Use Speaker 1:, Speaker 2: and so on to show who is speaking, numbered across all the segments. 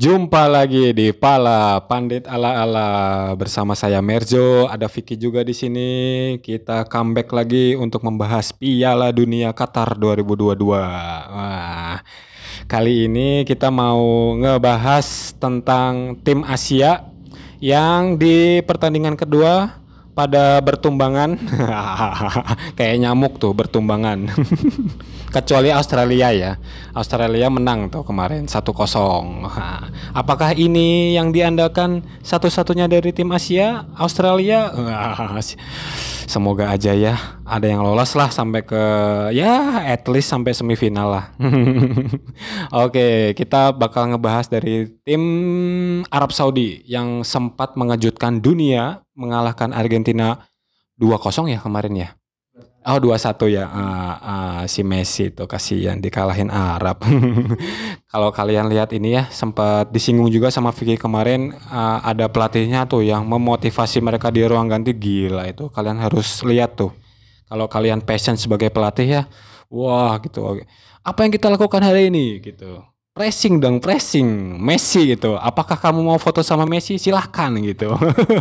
Speaker 1: Jumpa lagi di Pala Pandit ala-ala bersama saya Merjo, ada Vicky juga di sini. Kita comeback lagi untuk membahas Piala Dunia Qatar 2022. Wah, kali ini kita mau ngebahas tentang tim Asia yang di pertandingan kedua pada bertumbangan kayak nyamuk tuh bertumbangan kecuali Australia ya. Australia menang tuh kemarin 1-0. apakah ini yang diandalkan satu-satunya dari tim Asia, Australia? Semoga aja ya ada yang lolos lah sampai ke ya at least sampai semifinal lah. Oke, kita bakal ngebahas dari tim Arab Saudi yang sempat mengejutkan dunia mengalahkan Argentina 2-0 ya kemarin ya. Oh dua satu ya uh, uh, si Messi itu kasihan dikalahin Arab. Kalau kalian lihat ini ya sempat disinggung juga sama Vicky kemarin uh, ada pelatihnya tuh yang memotivasi mereka di ruang ganti gila itu kalian harus lihat tuh. Kalau kalian passion sebagai pelatih ya, wah gitu. Apa yang kita lakukan hari ini gitu. Pressing dong, pressing Messi gitu. Apakah kamu mau foto sama Messi? Silahkan gitu.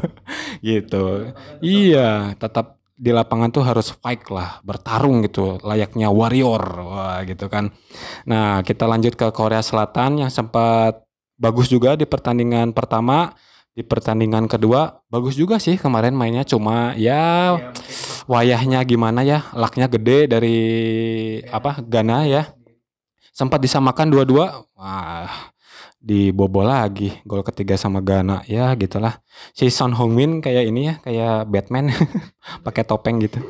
Speaker 1: gitu. Iya, tetap di lapangan tuh harus fight lah, bertarung gitu, layaknya warrior, wah gitu kan. Nah kita lanjut ke Korea Selatan yang sempat bagus juga di pertandingan pertama, di pertandingan kedua bagus juga sih kemarin mainnya cuma ya wayahnya gimana ya, laknya gede dari apa Ghana ya, sempat disamakan dua-dua, wah dibobol lagi. Gol ketiga sama Ghana ya gitulah. Si Son Heung-min kayak ini ya kayak Batman pakai topeng gitu.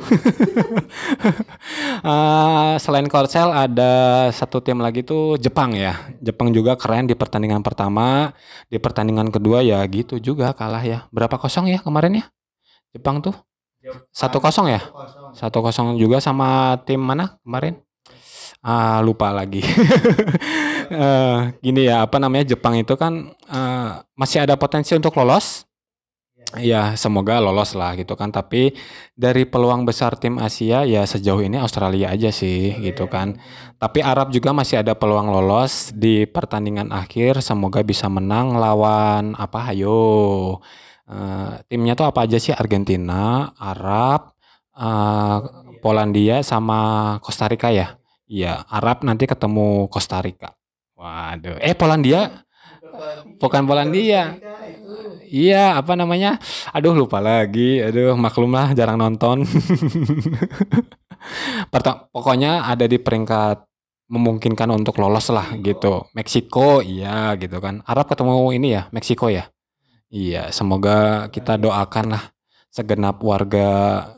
Speaker 1: Uh, selain Korsel ada satu tim lagi tuh Jepang ya. Jepang juga keren di pertandingan pertama. Di pertandingan kedua ya gitu juga kalah ya. Berapa kosong ya kemarin ya? Jepang tuh? Satu kosong ya? Satu kosong juga sama tim mana kemarin ah lupa lagi. Uh, gini ya apa namanya Jepang itu kan uh, masih ada potensi untuk lolos. Ya semoga lolos lah gitu kan. Tapi dari peluang besar tim Asia ya sejauh ini Australia aja sih gitu kan. Tapi Arab juga masih ada peluang lolos di pertandingan akhir. Semoga bisa menang lawan apa? Ayo uh, timnya tuh apa aja sih? Argentina Arab uh, Polandia sama Costa Rica ya Iya, Arab nanti ketemu Costa Rica. Waduh, eh Polandia? Bukan Polandia. Iya, apa namanya? Aduh, lupa lagi. Aduh, maklum lah, jarang nonton. Pokoknya ada di peringkat memungkinkan untuk lolos lah gitu. Meksiko, iya gitu kan. Arab ketemu ini ya, Meksiko ya. Iya, semoga kita doakan lah segenap warga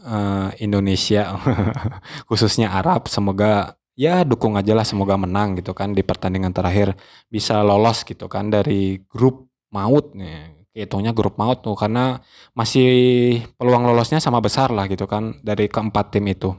Speaker 1: uh, Indonesia khususnya Arab semoga ya dukung aja lah semoga menang gitu kan di pertandingan terakhir bisa lolos gitu kan dari grup maut nih hitungnya grup maut tuh karena masih peluang lolosnya sama besar lah gitu kan dari keempat tim itu.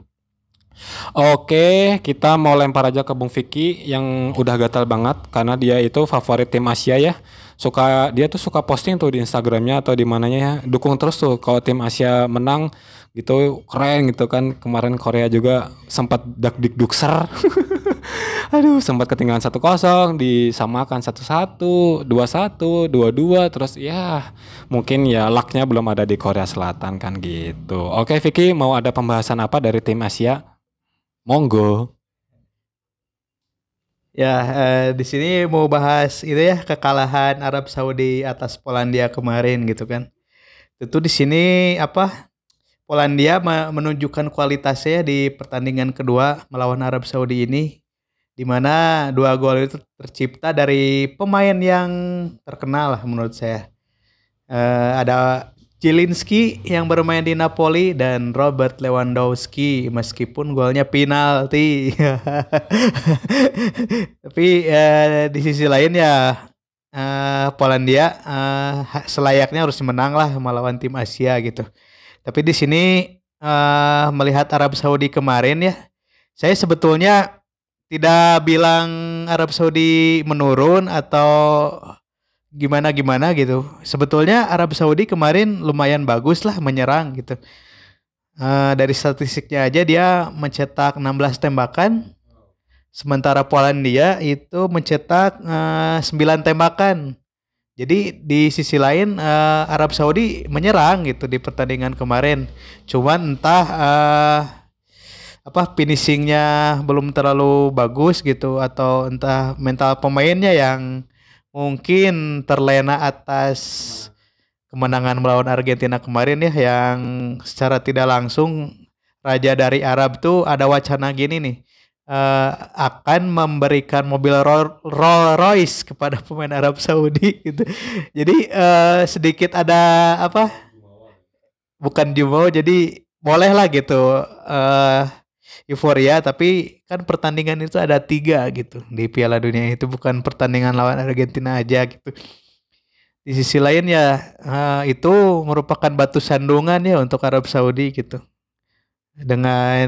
Speaker 1: Oke, kita mau lempar aja ke Bung Vicky yang udah gatal banget karena dia itu favorit tim Asia ya. Suka dia tuh suka posting tuh di Instagramnya atau di mananya ya. Dukung terus tuh kalau tim Asia menang gitu keren gitu kan. Kemarin Korea juga sempat dak dik dukser aduh sempat ketinggalan satu kosong disamakan satu satu dua satu dua dua terus ya mungkin ya lucknya belum ada di Korea Selatan kan gitu. Oke Vicky mau ada pembahasan apa dari tim Asia? Monggo.
Speaker 2: Ya eh, di sini mau bahas itu ya kekalahan Arab Saudi atas Polandia kemarin gitu kan. Tentu di sini apa Polandia menunjukkan kualitasnya di pertandingan kedua melawan Arab Saudi ini di mana dua gol itu tercipta dari pemain yang terkenal menurut saya. Uh, ada Jelinski yang bermain di Napoli dan Robert Lewandowski meskipun golnya penalti. Tapi uh, di sisi lain ya uh, Polandia uh, selayaknya harus menang lah melawan tim Asia gitu. Tapi di sini uh, melihat Arab Saudi kemarin ya, saya sebetulnya tidak bilang Arab Saudi menurun atau gimana gimana gitu. Sebetulnya Arab Saudi kemarin lumayan bagus lah menyerang gitu. Uh, dari statistiknya aja dia mencetak 16 tembakan, sementara Polandia itu mencetak uh, eh, 9 tembakan Jadi di sisi lain uh, Arab Saudi menyerang gitu di pertandingan kemarin. Cuman entah uh, apa finishingnya belum terlalu bagus gitu atau entah mental pemainnya yang mungkin terlena atas kemenangan melawan Argentina kemarin ya yang secara tidak langsung raja dari Arab tuh ada wacana gini nih uh, akan memberikan mobil Rolls Royce kepada pemain Arab Saudi gitu. Jadi uh, sedikit ada apa? Bukan jumo jadi boleh lah gitu uh, euforia tapi kan pertandingan itu ada tiga gitu di Piala Dunia itu bukan pertandingan lawan Argentina aja gitu. Di sisi lain ya uh, itu merupakan batu sandungan ya untuk Arab Saudi gitu dengan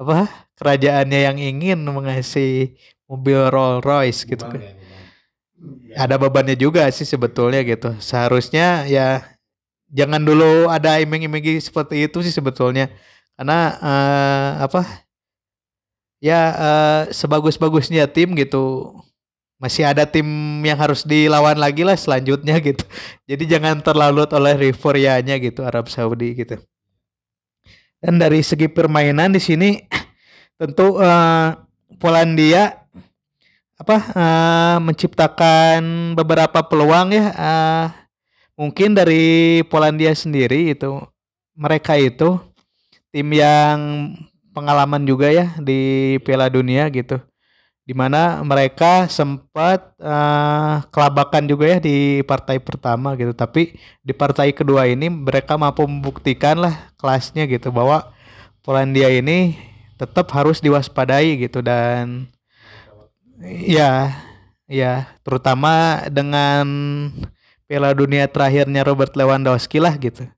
Speaker 2: apa kerajaannya yang ingin mengasih mobil Rolls Royce gitu kan. Ya, ada bebannya juga sih sebetulnya gitu. Seharusnya ya jangan dulu ada iming-iming seperti itu sih sebetulnya. Karena uh, apa? Ya uh, sebagus-bagusnya tim gitu masih ada tim yang harus dilawan lagi lah selanjutnya gitu. Jadi jangan terlalu oleh euforianya gitu Arab Saudi gitu. Dan dari segi permainan di sini tentu uh, Polandia apa uh, menciptakan beberapa peluang ya uh, mungkin dari Polandia sendiri itu mereka itu tim yang pengalaman juga ya di Piala Dunia gitu di mana mereka sempat uh, kelabakan juga ya di partai pertama gitu. Tapi di partai kedua ini mereka mampu membuktikan lah kelasnya gitu bahwa Polandia ini tetap harus diwaspadai gitu dan ya ya terutama dengan Piala Dunia terakhirnya Robert Lewandowski lah gitu.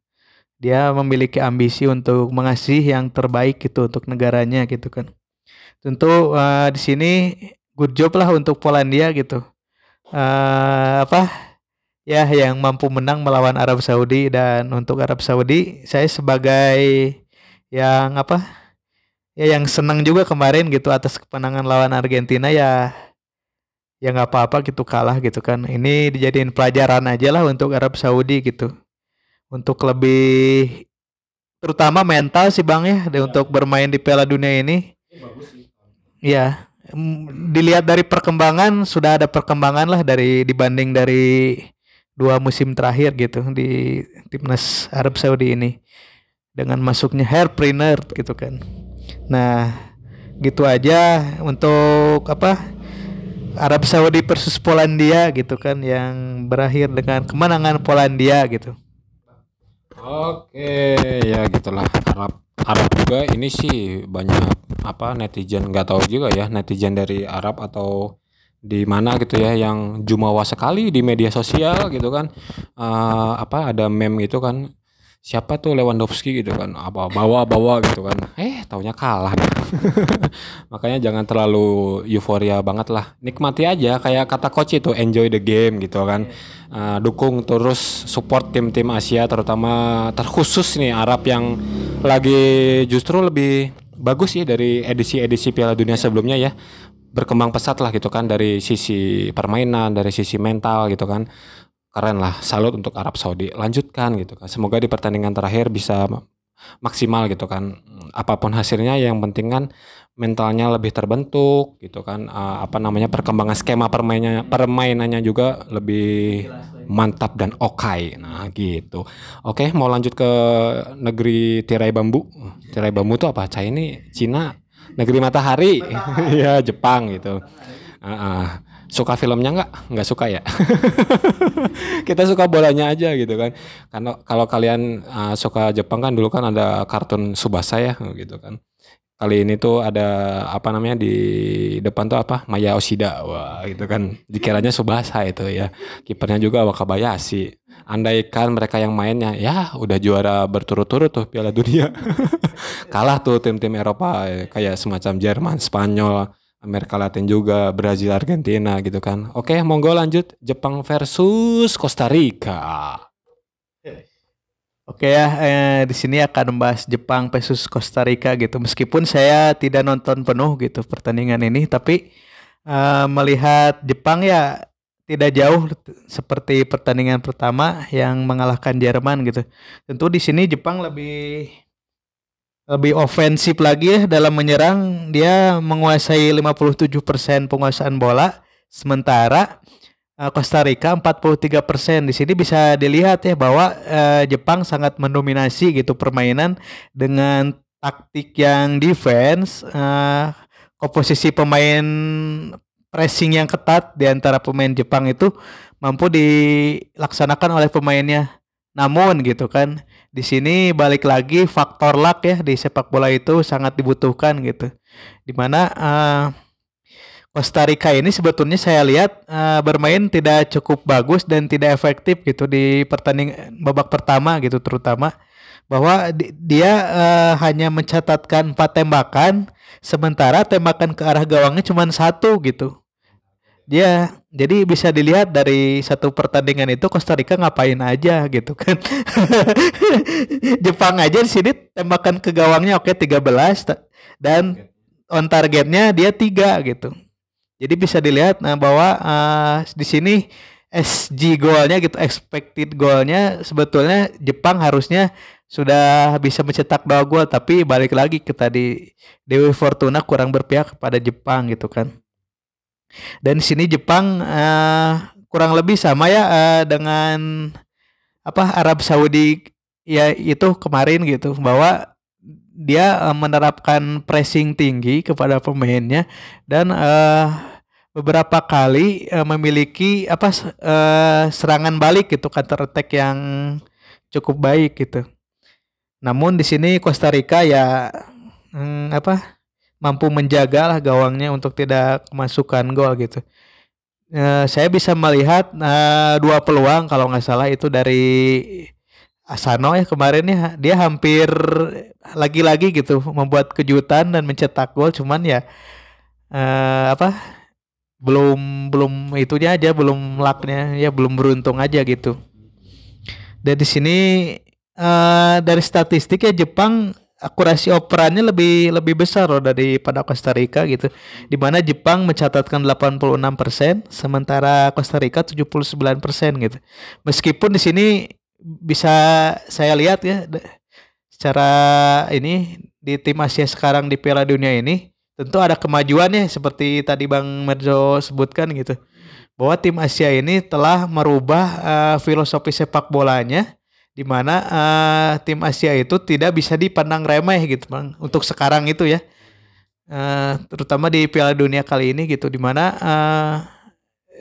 Speaker 2: Dia memiliki ambisi untuk mengasih yang terbaik gitu untuk negaranya gitu kan tentu uh, di sini good job lah untuk Polandia gitu. Uh, apa ya yang mampu menang melawan Arab Saudi dan untuk Arab Saudi saya sebagai yang apa ya yang senang juga kemarin gitu atas kemenangan lawan Argentina ya ya nggak apa-apa gitu kalah gitu kan. Ini dijadiin pelajaran aja lah untuk Arab Saudi gitu. Untuk lebih terutama mental sih bang ya, ya. untuk bermain di Piala Dunia ini ya dilihat dari perkembangan sudah ada perkembangan lah dari dibanding dari dua musim terakhir gitu di timnas Arab Saudi ini dengan masuknya Herpreneur gitu kan. Nah, gitu aja untuk apa? Arab Saudi versus Polandia gitu kan yang berakhir dengan kemenangan Polandia gitu.
Speaker 1: Oke, ya gitulah. Arab Arab juga ini sih banyak apa netizen nggak tahu juga ya netizen dari Arab atau di mana gitu ya yang jumawa sekali di media sosial gitu kan. Uh, apa ada meme gitu kan siapa tuh Lewandowski gitu kan? Apa bawa bawa gitu kan. Eh taunya kalah. Makanya jangan terlalu euforia banget lah. Nikmati aja kayak kata coach itu enjoy the game gitu kan. Uh, dukung terus support tim-tim Asia terutama terkhusus nih Arab yang lagi justru lebih bagus ya dari edisi-edisi Piala Dunia sebelumnya ya. Berkembang pesat lah gitu kan dari sisi permainan dari sisi mental gitu kan keren lah. Salut untuk Arab Saudi. Lanjutkan gitu kan. Semoga di pertandingan terakhir bisa maksimal gitu kan. Apa pun hasilnya yang penting kan mentalnya lebih terbentuk gitu kan. Uh, apa namanya perkembangan skema permainannya permainannya juga lebih mantap dan oke. Nah gitu. Oke mau lanjut ke negeri tirai bambu. Tirai bambu itu apa? China ini Cina? Negeri matahari? Ya Jepang gitu uh, uh suka filmnya nggak? Nggak suka ya? Kita suka bolanya aja gitu kan. Karena kalau kalian uh, suka Jepang kan dulu kan ada kartun Subasa ya gitu kan. Kali ini tuh ada apa namanya di depan tuh apa? Maya Oshida. Wah gitu kan. Dikiranya Subasa itu ya. Kipernya juga Wakabayashi. Andaikan mereka yang mainnya ya udah juara berturut-turut tuh Piala Dunia. Kalah tuh tim-tim Eropa kayak semacam Jerman Spanyol Amerika Latin juga, Brazil, Argentina gitu kan. Oke, monggo lanjut Jepang versus Costa Rica.
Speaker 2: Oke ya, eh, di sini akan membahas Jepang versus Costa Rica gitu. Meskipun saya tidak nonton penuh gitu pertandingan ini, tapi eh, melihat Jepang ya tidak jauh seperti pertandingan pertama yang mengalahkan Jerman gitu. Tentu di sini Jepang lebih lebih ofensif lagi ya dalam menyerang. Dia menguasai 57% penguasaan bola sementara uh, Costa Rica 43%. Di sini bisa dilihat ya bahwa uh, Jepang sangat mendominasi gitu permainan dengan taktik yang defense uh, komposisi pemain pressing yang ketat di antara pemain Jepang itu mampu dilaksanakan oleh pemainnya. Namun gitu kan, di sini balik lagi faktor luck ya di sepak bola itu sangat dibutuhkan gitu. Di mana uh, Costa Rica ini sebetulnya saya lihat uh, bermain tidak cukup bagus dan tidak efektif gitu di pertandingan babak pertama gitu terutama bahwa di, dia uh, hanya mencatatkan empat tembakan sementara tembakan ke arah gawangnya cuma satu gitu Ya, jadi bisa dilihat dari satu pertandingan itu Costa Rica ngapain aja gitu kan. Jepang aja di sini tembakan ke gawangnya oke 13 dan on targetnya dia tiga gitu. Jadi bisa dilihat nah bahwa uh, di sini SG golnya gitu expected golnya sebetulnya Jepang harusnya sudah bisa mencetak dua gol tapi balik lagi ke tadi Dewi Fortuna kurang berpihak kepada Jepang gitu kan. Dan di sini Jepang uh, kurang lebih sama ya uh, dengan apa Arab Saudi ya itu kemarin gitu bahwa dia uh, menerapkan pressing tinggi kepada pemainnya dan uh, beberapa kali uh, memiliki apa uh, serangan balik gitu counter attack yang cukup baik gitu. Namun di sini Costa Rica ya hmm, apa mampu menjaga lah gawangnya untuk tidak kemasukan gol gitu. Uh, saya bisa melihat uh, dua peluang kalau nggak salah itu dari Asano ya kemarin ya dia hampir lagi-lagi gitu membuat kejutan dan mencetak gol cuman ya uh, apa belum belum itunya aja belum lucknya ya belum beruntung aja gitu. Dan di sini uh, dari statistik ya Jepang akurasi operannya lebih lebih besar loh daripada Costa Rica gitu. Di mana Jepang mencatatkan 86%, sementara Costa Rica 79% gitu. Meskipun di sini bisa saya lihat ya secara ini di tim Asia sekarang di Piala Dunia ini tentu ada kemajuan ya seperti tadi Bang Merzo sebutkan gitu. Bahwa tim Asia ini telah merubah uh, filosofi sepak bolanya di mana uh, tim Asia itu tidak bisa dipandang remeh gitu bang untuk sekarang itu ya. Uh, terutama di Piala Dunia kali ini gitu di mana uh,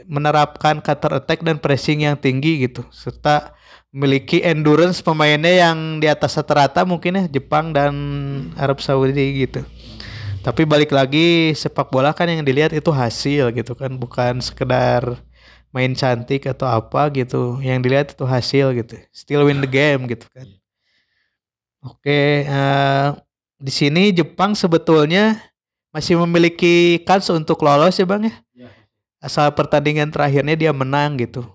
Speaker 2: menerapkan counter attack dan pressing yang tinggi gitu serta memiliki endurance pemainnya yang di atas rata-rata mungkin ya Jepang dan Arab Saudi gitu. Tapi balik lagi sepak bola kan yang dilihat itu hasil gitu kan bukan sekedar main cantik atau apa gitu yang dilihat itu hasil gitu still win the game gitu kan. Oke okay, uh, eh, di sini Jepang sebetulnya masih memiliki kans untuk lolos ya bang ya? Iya. asal pertandingan terakhirnya dia menang gitu.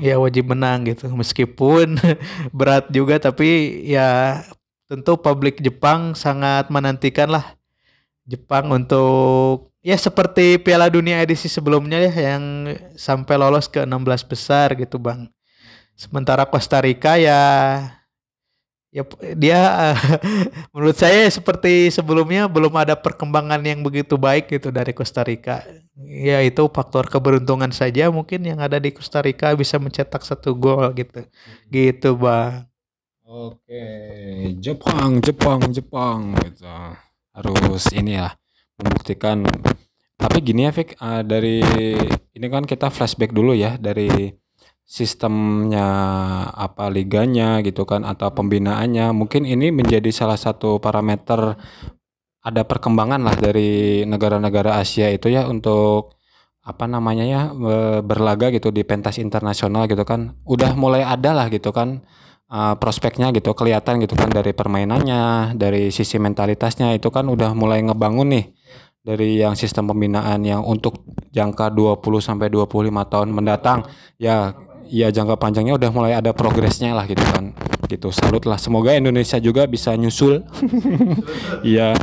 Speaker 2: Ya wajib menang gitu. Meskipun berat juga tapi ya tentu publik Jepang sangat menantikan lah Jepang untuk ya seperti Piala Dunia edisi sebelumnya ya yang sampai lolos ke 16 besar gitu Bang. Sementara Costa Rica ya ya dia menurut saya seperti sebelumnya belum ada perkembangan yang begitu baik gitu dari Costa Rica. Ya itu faktor keberuntungan saja mungkin yang ada di Costa Rica bisa mencetak satu gol gitu. Gitu Bang.
Speaker 1: Oke, Jepang, Jepang, Jepang gitu. Harus ini ya membuktikan. Tapi gini ya Fik, uh, dari ini kan kita flashback dulu ya dari sistemnya apa liganya gitu kan atau pembinaannya. Mungkin ini menjadi salah satu parameter ada perkembangan lah dari negara-negara Asia itu ya untuk apa namanya ya berlaga gitu di pentas internasional gitu kan. Udah mulai ada lah gitu kan uh, prospeknya gitu kelihatan gitu kan dari permainannya dari sisi mentalitasnya itu kan udah mulai ngebangun nih dari yang sistem pembinaan yang untuk jangka 20 sampai 25 tahun mendatang ya ya jangka panjangnya udah mulai ada progresnya lah gitu kan gitu. Salut lah. Semoga Indonesia juga bisa nyusul. Iya.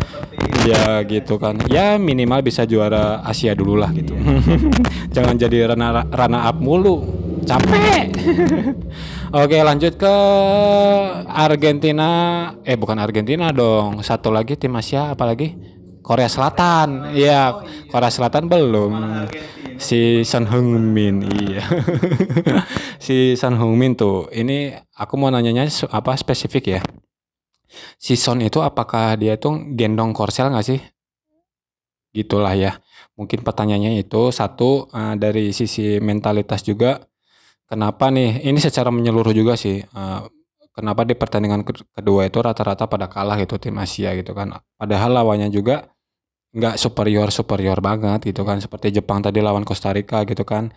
Speaker 1: Iya gitu kan. Ya minimal bisa juara Asia dulu lah gitu. Jangan jadi rana rana up mulu. Capek. Oke, lanjut ke Argentina. Eh bukan Argentina dong. Satu lagi tim Asia apalagi? Korea Selatan. Iya, Korea Selatan belum. Si Son Heung-min, iya. si Son Heung-min tuh. Ini aku mau nanyanya apa spesifik ya. Si Son itu apakah dia tuh gendong Korsel nggak sih? Gitulah ya. Mungkin pertanyaannya itu satu eh, dari sisi mentalitas juga. Kenapa nih? Ini secara menyeluruh juga sih. eh, kenapa di pertandingan ke- kedua itu rata-rata pada kalah gitu tim Asia gitu kan. Padahal lawannya juga nggak superior superior banget gitu kan. Seperti Jepang tadi lawan Costa Rica gitu kan.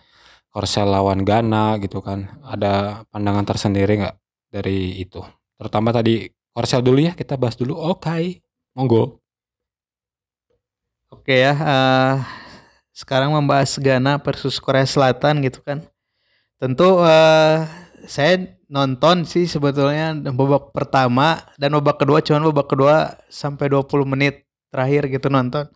Speaker 1: Korsel lawan Ghana gitu kan. Ada pandangan tersendiri nggak dari itu? Terutama tadi Korsel dulu ya kita bahas dulu. Oke, monggo.
Speaker 2: Oke ya, eh, sekarang membahas Ghana versus Korea Selatan gitu kan. Tentu eh, saya nonton sih sebetulnya babak pertama dan babak kedua cuman babak kedua sampai 20 menit terakhir gitu nonton.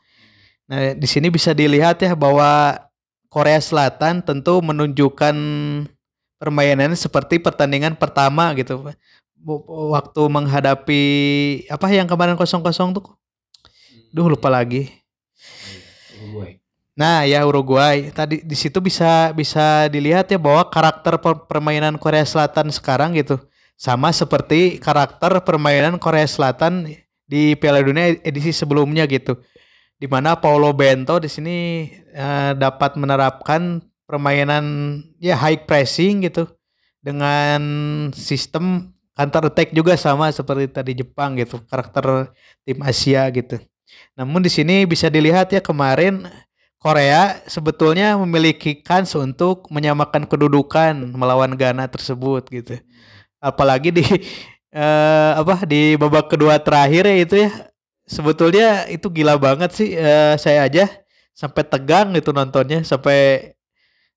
Speaker 2: Nah, di sini bisa dilihat ya bahwa Korea Selatan tentu menunjukkan permainannya seperti pertandingan pertama gitu. Waktu menghadapi apa yang kemarin kosong-kosong tuh? Duh lupa lagi. Nah, ya Uruguay. Tadi di situ bisa bisa dilihat ya bahwa karakter per- permainan Korea Selatan sekarang gitu sama seperti karakter permainan Korea Selatan di Piala Dunia edisi sebelumnya gitu. Di mana Paulo Bento di sini eh, dapat menerapkan permainan ya high pressing gitu dengan sistem counter attack juga sama seperti tadi Jepang gitu, karakter tim Asia gitu. Namun di sini bisa dilihat ya kemarin Korea sebetulnya memiliki kans untuk menyamakan kedudukan melawan Ghana tersebut gitu. Apalagi di eh, apa di babak kedua terakhir ya itu ya sebetulnya itu gila banget sih eh, saya aja sampai tegang gitu nontonnya sampai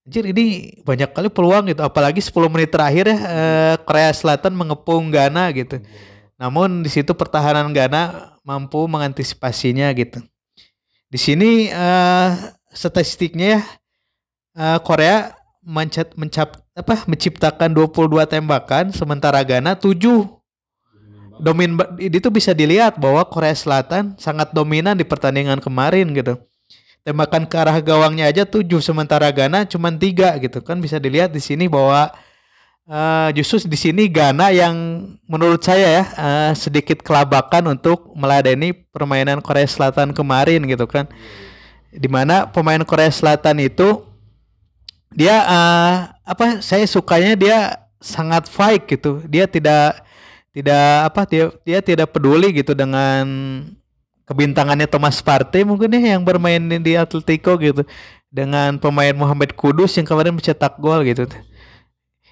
Speaker 2: anjir ini banyak kali peluang gitu apalagi 10 menit terakhir ya eh, Korea Selatan mengepung Ghana gitu. Namun di situ pertahanan Ghana mampu mengantisipasinya gitu. Di sini eh, statistiknya ya eh, Korea mencet, mencap, apa, menciptakan 22 tembakan sementara Ghana 7 domin itu bisa dilihat bahwa Korea Selatan sangat dominan di pertandingan kemarin gitu. Tembakan ke arah gawangnya aja 7 sementara Ghana cuma 3 gitu kan bisa dilihat di sini bahwa eh, justru di sini Ghana yang menurut saya ya eh, sedikit kelabakan untuk meladeni permainan Korea Selatan kemarin gitu kan. Di mana pemain Korea Selatan itu dia eh, apa saya sukanya dia sangat fight gitu. Dia tidak tidak apa dia dia tidak peduli gitu dengan kebintangannya Thomas Partey mungkin ya yang bermain di Atletico gitu dengan pemain Muhammad Kudus yang kemarin mencetak gol gitu.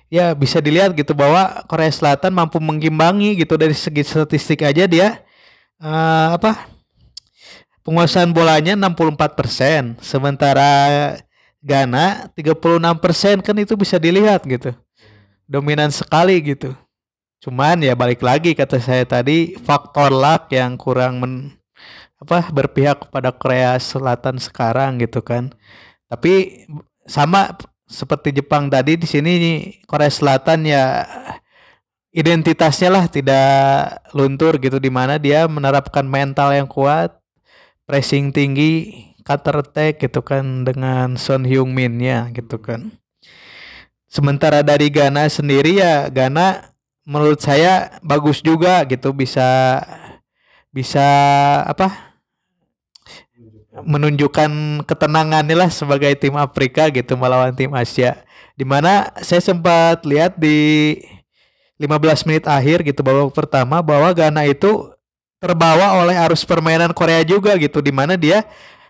Speaker 2: Ya bisa dilihat gitu bahwa Korea Selatan mampu mengimbangi gitu dari segi statistik aja dia eh, apa penguasaan bolanya 64% sementara Ghana 36% kan itu bisa dilihat gitu. Dominan sekali gitu. Cuman ya balik lagi kata saya tadi faktor luck yang kurang men, apa berpihak kepada Korea Selatan sekarang gitu kan. Tapi sama seperti Jepang tadi di sini Korea Selatan ya identitasnya lah tidak luntur gitu di mana dia menerapkan mental yang kuat, pressing tinggi, counter attack gitu kan dengan Son Heung-min ya gitu kan. Sementara dari Ghana sendiri ya Ghana menurut saya bagus juga gitu bisa bisa apa menunjukkan ketenangannya lah sebagai tim Afrika gitu melawan tim Asia. Di mana saya sempat lihat di 15 menit akhir gitu babak pertama bahwa Ghana itu terbawa oleh arus permainan Korea juga gitu di mana dia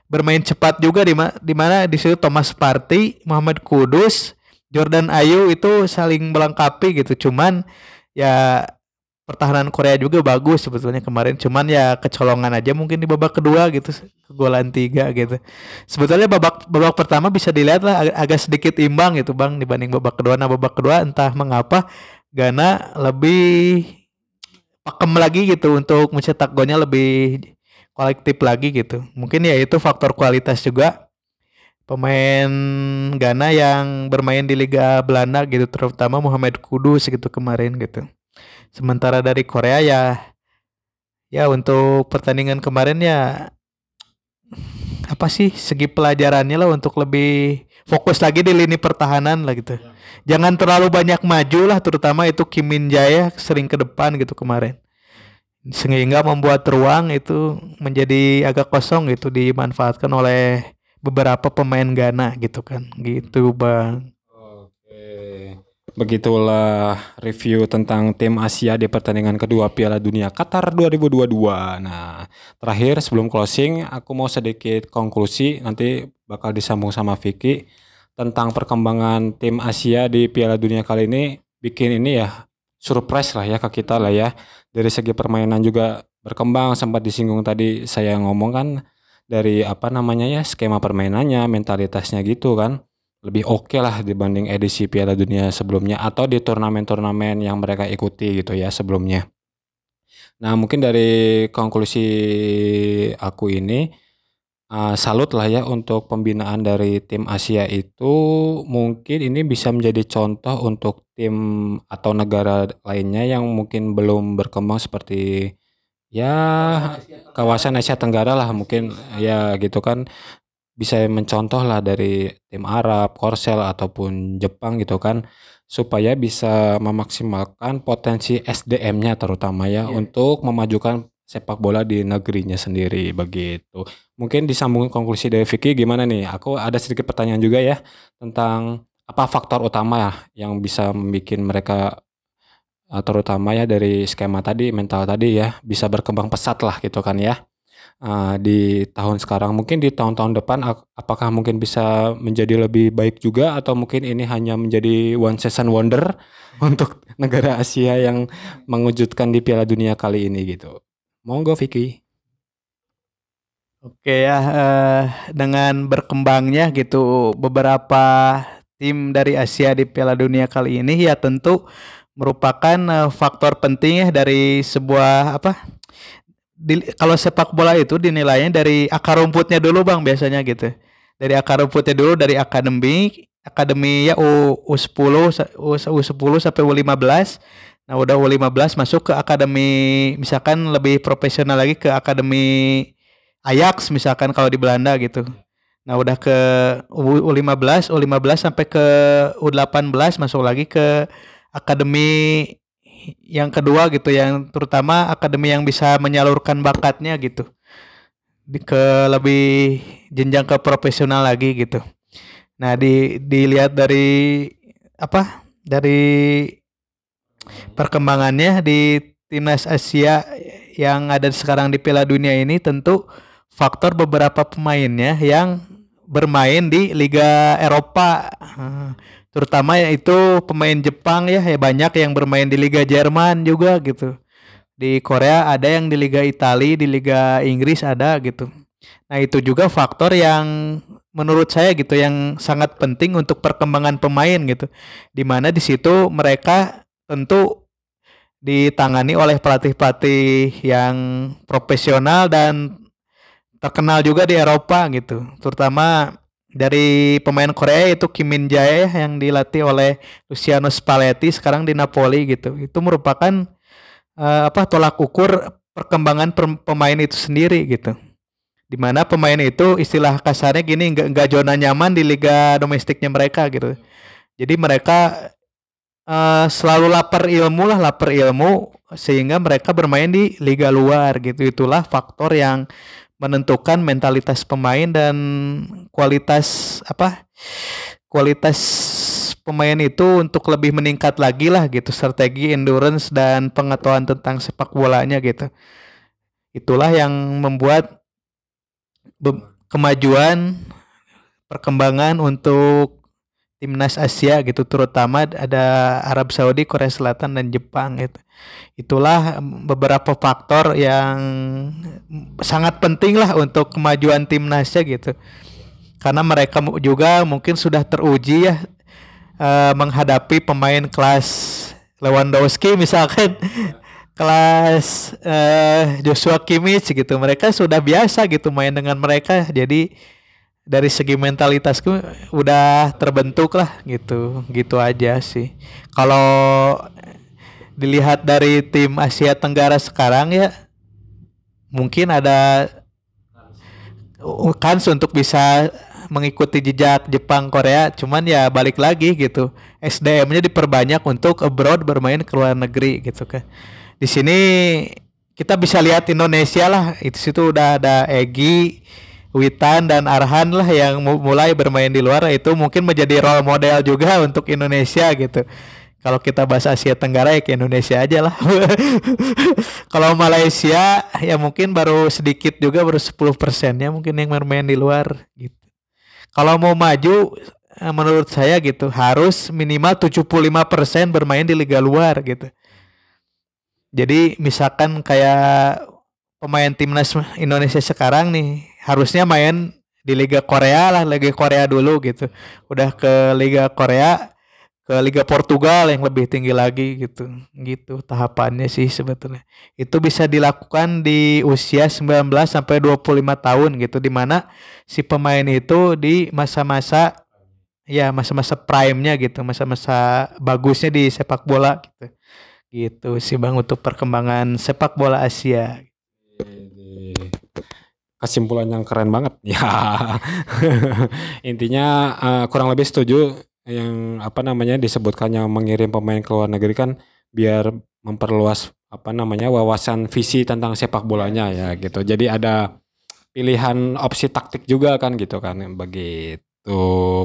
Speaker 2: bermain cepat juga di ma- di situ Thomas Partey, Muhammad Kudus, Jordan Ayu itu saling melengkapi gitu. Cuman ya pertahanan Korea juga bagus sebetulnya kemarin cuman ya kecolongan aja mungkin di babak kedua gitu kegolan tiga gitu sebetulnya babak babak pertama bisa dilihat lah ag- agak sedikit imbang gitu bang dibanding babak kedua nah babak kedua entah mengapa Ghana lebih pakem lagi gitu untuk mencetak golnya lebih kolektif lagi gitu. Mungkin ya itu faktor kualitas juga pemain Ghana yang bermain di Liga Belanda gitu terutama Muhammad Kudus gitu kemarin gitu. Sementara dari Korea ya ya untuk pertandingan kemarin ya apa sih segi pelajarannya lah untuk lebih fokus lagi di lini pertahanan lah gitu. Jangan terlalu banyak maju lah terutama itu Kim Min Jae sering ke depan gitu kemarin. Sehingga membuat ruang itu menjadi agak kosong gitu dimanfaatkan oleh beberapa pemain Ghana gitu kan. Gitu, Bang.
Speaker 1: Oke. Begitulah review tentang tim Asia di pertandingan kedua Piala Dunia Qatar 2022. Nah, terakhir sebelum closing, aku mau sedikit konklusi nanti bakal disambung sama Vicky tentang perkembangan tim Asia di Piala Dunia kali ini bikin ini ya surprise lah ya ke kita lah ya. Dari segi permainan juga berkembang sempat disinggung tadi saya ngomong kan dari apa namanya ya skema permainannya, mentalitasnya gitu kan lebih oke okay lah dibanding edisi Piala Dunia sebelumnya atau di turnamen-turnamen yang mereka ikuti gitu ya sebelumnya. Nah mungkin dari konklusi aku ini uh, salut lah ya untuk pembinaan dari tim Asia itu mungkin ini bisa menjadi contoh untuk tim atau negara lainnya yang mungkin belum berkembang seperti ya kawasan Asia Tenggara lah mungkin ya gitu kan bisa mencontoh lah dari tim Arab, Korsel ataupun Jepang gitu kan supaya bisa memaksimalkan potensi SDM-nya terutama ya yeah. untuk memajukan sepak bola di negerinya sendiri begitu. Mungkin disambung konklusi dari Vicky gimana nih? Aku ada sedikit pertanyaan juga ya tentang apa faktor utama ya yang bisa membuat mereka eh, terutama ya dari skema tadi mental tadi ya bisa berkembang pesat lah gitu kan ya uh, di tahun sekarang. Mungkin di tahun-tahun depan apakah mungkin bisa menjadi lebih baik juga atau mungkin ini hanya menjadi one season wonder untuk negara Asia yang mengejutkan di Piala Dunia kali ini gitu. Monggo Vicky.
Speaker 2: Oke ya, uh, dengan berkembangnya gitu beberapa tim dari Asia di Piala Dunia kali ini ya tentu merupakan uh, faktor penting ya dari sebuah apa di, kalau sepak bola itu dinilainya dari akar rumputnya dulu bang biasanya gitu. Dari akar rumputnya dulu dari akademi akademi ya U U10 U, U10 sampai U15 nah udah U15 masuk ke akademi misalkan lebih profesional lagi ke akademi Ajax misalkan kalau di Belanda gitu. Nah udah ke U15 U15 sampai ke U18 masuk lagi ke akademi yang kedua gitu yang terutama akademi yang bisa menyalurkan bakatnya gitu ke lebih jenjang ke profesional lagi gitu. Nah, di dilihat dari apa? Dari perkembangannya di timnas Asia yang ada sekarang di Piala Dunia ini tentu faktor beberapa pemainnya yang bermain di Liga Eropa terutama ya itu pemain Jepang ya ya banyak yang bermain di Liga Jerman juga gitu. Di Korea ada yang di Liga Italia di Liga Inggris ada gitu. Nah itu juga faktor yang menurut saya gitu yang sangat penting untuk perkembangan pemain gitu. Di mana di situ mereka tentu ditangani oleh pelatih-pelatih yang profesional dan terkenal juga di Eropa gitu. Terutama dari pemain Korea itu Kim Min Jae yang dilatih oleh Luciano Spalletti sekarang di Napoli gitu. Itu merupakan uh, apa tolak ukur perkembangan pemain itu sendiri gitu. Di mana pemain itu istilah kasarnya gini nggak nggak zona nyaman di liga domestiknya mereka gitu. Jadi mereka uh, selalu lapar ilmu lah, lapar ilmu sehingga mereka bermain di liga luar gitu. Itulah faktor yang menentukan mentalitas pemain dan kualitas apa kualitas pemain itu untuk lebih meningkat lagi lah gitu. Strategi endurance dan pengetahuan tentang sepak bolanya gitu. Itulah yang membuat kemajuan perkembangan untuk timnas Asia gitu terutama ada Arab Saudi, Korea Selatan dan Jepang gitu. Itulah beberapa faktor yang sangat penting lah untuk kemajuan timnasnya gitu. Karena mereka juga mungkin sudah teruji ya eh, menghadapi pemain kelas Lewandowski misalkan kelas eh, Joshua Kimmich gitu mereka sudah biasa gitu main dengan mereka jadi dari segi mentalitasku udah terbentuk lah gitu gitu aja sih. Kalau dilihat dari tim Asia Tenggara sekarang ya mungkin ada kans untuk bisa mengikuti jejak Jepang Korea cuman ya balik lagi gitu. SDM-nya diperbanyak untuk abroad bermain ke luar negeri gitu kan. Di sini kita bisa lihat Indonesia lah itu situ udah ada Egi Witan dan Arhan lah yang mulai bermain di luar itu mungkin menjadi role model juga untuk Indonesia gitu. Kalau kita bahas Asia Tenggara ya ke Indonesia aja lah. Kalau Malaysia ya mungkin baru sedikit juga baru 10 persennya mungkin yang bermain di luar gitu. Kalau mau maju eh, menurut saya gitu harus minimal 75% bermain di liga luar gitu. Jadi misalkan kayak pemain timnas Indonesia sekarang nih harusnya main di Liga Korea lah, Liga Korea dulu gitu. Udah ke Liga Korea, ke Liga Portugal yang lebih tinggi lagi gitu. Gitu tahapannya sih sebetulnya. Itu bisa dilakukan di usia 19 sampai 25 tahun gitu di mana si pemain itu di masa-masa ya masa-masa prime-nya gitu, masa-masa bagusnya di sepak bola gitu. Gitu sih Bang untuk perkembangan sepak bola Asia
Speaker 1: kesimpulan yang keren banget. Ya. Intinya uh, kurang lebih setuju yang apa namanya disebutkannya mengirim pemain ke luar negeri kan biar memperluas apa namanya wawasan visi tentang sepak bolanya ya gitu. Jadi ada pilihan opsi taktik juga kan gitu kan begitu.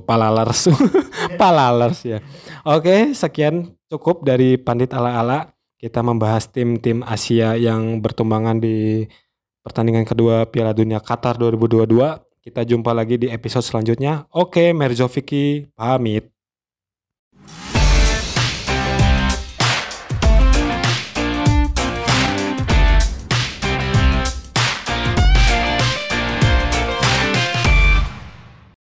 Speaker 1: Palalers. Palalers ya. Oke sekian cukup dari pandit ala ala kita membahas tim-tim Asia yang bertumbangan di pertandingan kedua Piala Dunia Qatar 2022. Kita jumpa lagi di episode selanjutnya. Oke, Merzo Vicky pamit.